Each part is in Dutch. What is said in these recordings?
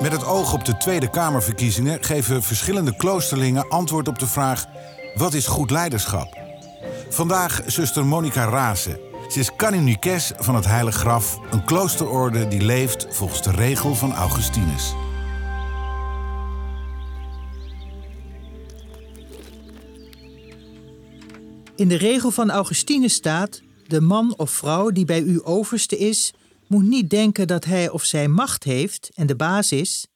Met het oog op de Tweede Kamerverkiezingen geven verschillende kloosterlingen antwoord op de vraag: wat is goed leiderschap? Vandaag zuster Monica Razen. Ze is canonikes van het Heilig Graf, een kloosterorde die leeft volgens de regel van Augustinus. In de regel van Augustinus staat: de man of vrouw die bij u overste is, moet niet denken dat hij of zij macht heeft en de baas is,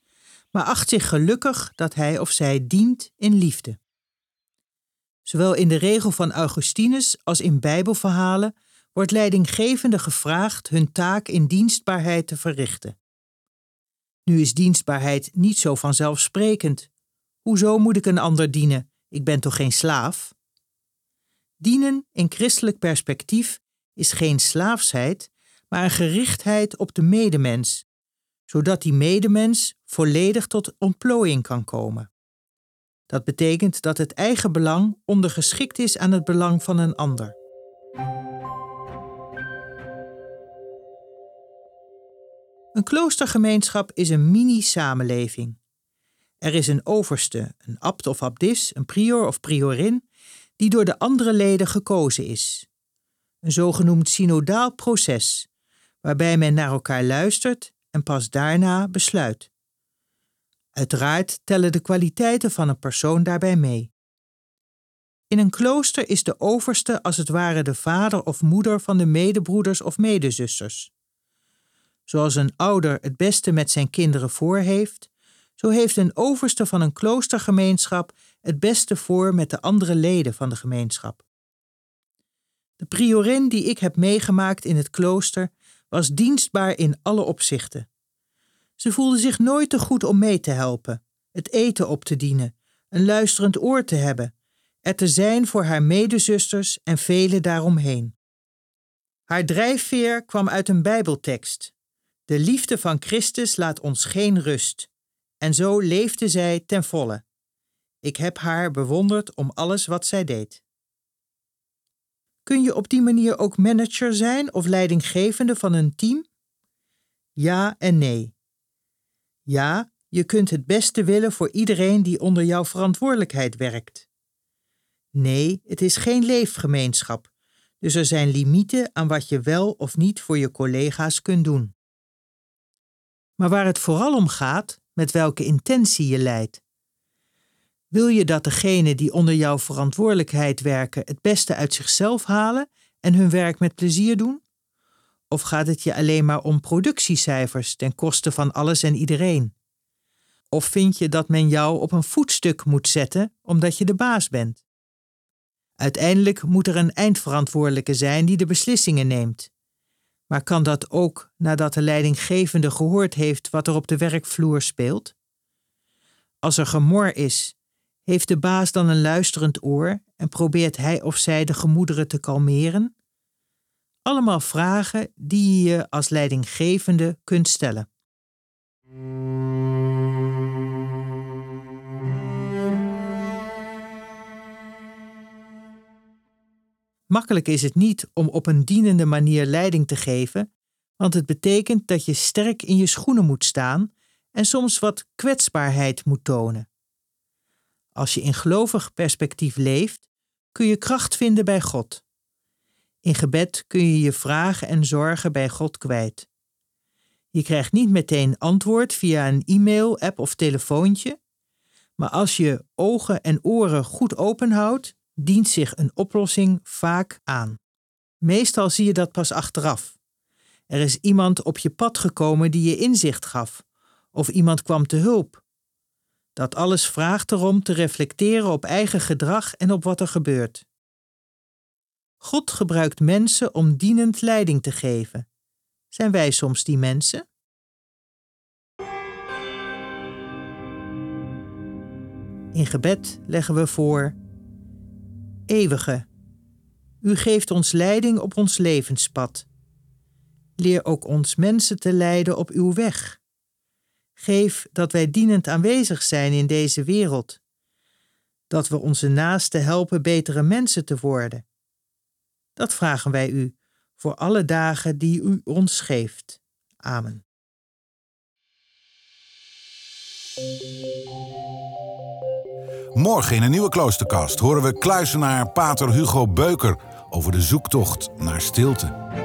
maar acht zich gelukkig dat hij of zij dient in liefde. Zowel in de regel van Augustinus als in Bijbelverhalen wordt leidinggevende gevraagd hun taak in dienstbaarheid te verrichten. Nu is dienstbaarheid niet zo vanzelfsprekend. Hoezo moet ik een ander dienen? Ik ben toch geen slaaf? Dienen in christelijk perspectief is geen slaafsheid, maar een gerichtheid op de medemens, zodat die medemens volledig tot ontplooiing kan komen. Dat betekent dat het eigen belang ondergeschikt is aan het belang van een ander. Een kloostergemeenschap is een mini-samenleving. Er is een overste, een abt of abdis, een prior of priorin, die door de andere leden gekozen is. Een zogenoemd synodaal proces, waarbij men naar elkaar luistert en pas daarna besluit. Uiteraard tellen de kwaliteiten van een persoon daarbij mee. In een klooster is de overste als het ware de vader of moeder van de medebroeders of medezusters. Zoals een ouder het beste met zijn kinderen voor heeft, zo heeft een overste van een kloostergemeenschap het beste voor met de andere leden van de gemeenschap. De priorin die ik heb meegemaakt in het klooster was dienstbaar in alle opzichten. Ze voelde zich nooit te goed om mee te helpen, het eten op te dienen, een luisterend oor te hebben, er te zijn voor haar medezusters en velen daaromheen. Haar drijfveer kwam uit een Bijbeltekst. De liefde van Christus laat ons geen rust. En zo leefde zij ten volle. Ik heb haar bewonderd om alles wat zij deed. Kun je op die manier ook manager zijn of leidinggevende van een team? Ja en nee. Ja, je kunt het beste willen voor iedereen die onder jouw verantwoordelijkheid werkt. Nee, het is geen leefgemeenschap, dus er zijn limieten aan wat je wel of niet voor je collega's kunt doen. Maar waar het vooral om gaat, met welke intentie je leidt. Wil je dat degenen die onder jouw verantwoordelijkheid werken het beste uit zichzelf halen en hun werk met plezier doen? Of gaat het je alleen maar om productiecijfers ten koste van alles en iedereen? Of vind je dat men jou op een voetstuk moet zetten omdat je de baas bent? Uiteindelijk moet er een eindverantwoordelijke zijn die de beslissingen neemt. Maar kan dat ook nadat de leidinggevende gehoord heeft wat er op de werkvloer speelt? Als er gemor is heeft de baas dan een luisterend oor en probeert hij of zij de gemoederen te kalmeren? Allemaal vragen die je als leidinggevende kunt stellen. Makkelijk is het niet om op een dienende manier leiding te geven, want het betekent dat je sterk in je schoenen moet staan en soms wat kwetsbaarheid moet tonen. Als je in gelovig perspectief leeft, kun je kracht vinden bij God. In gebed kun je je vragen en zorgen bij God kwijt. Je krijgt niet meteen antwoord via een e-mail, app of telefoontje, maar als je ogen en oren goed openhoudt, dient zich een oplossing vaak aan. Meestal zie je dat pas achteraf. Er is iemand op je pad gekomen die je inzicht gaf, of iemand kwam te hulp, dat alles vraagt erom te reflecteren op eigen gedrag en op wat er gebeurt. God gebruikt mensen om dienend leiding te geven. Zijn wij soms die mensen? In gebed leggen we voor: Eeuwige, u geeft ons leiding op ons levenspad. Leer ook ons mensen te leiden op uw weg. Geef dat wij dienend aanwezig zijn in deze wereld. Dat we onze naasten helpen betere mensen te worden. Dat vragen wij u voor alle dagen die u ons geeft. Amen. Morgen in een nieuwe kloosterkast horen we kluisenaar Pater Hugo Beuker over de zoektocht naar stilte.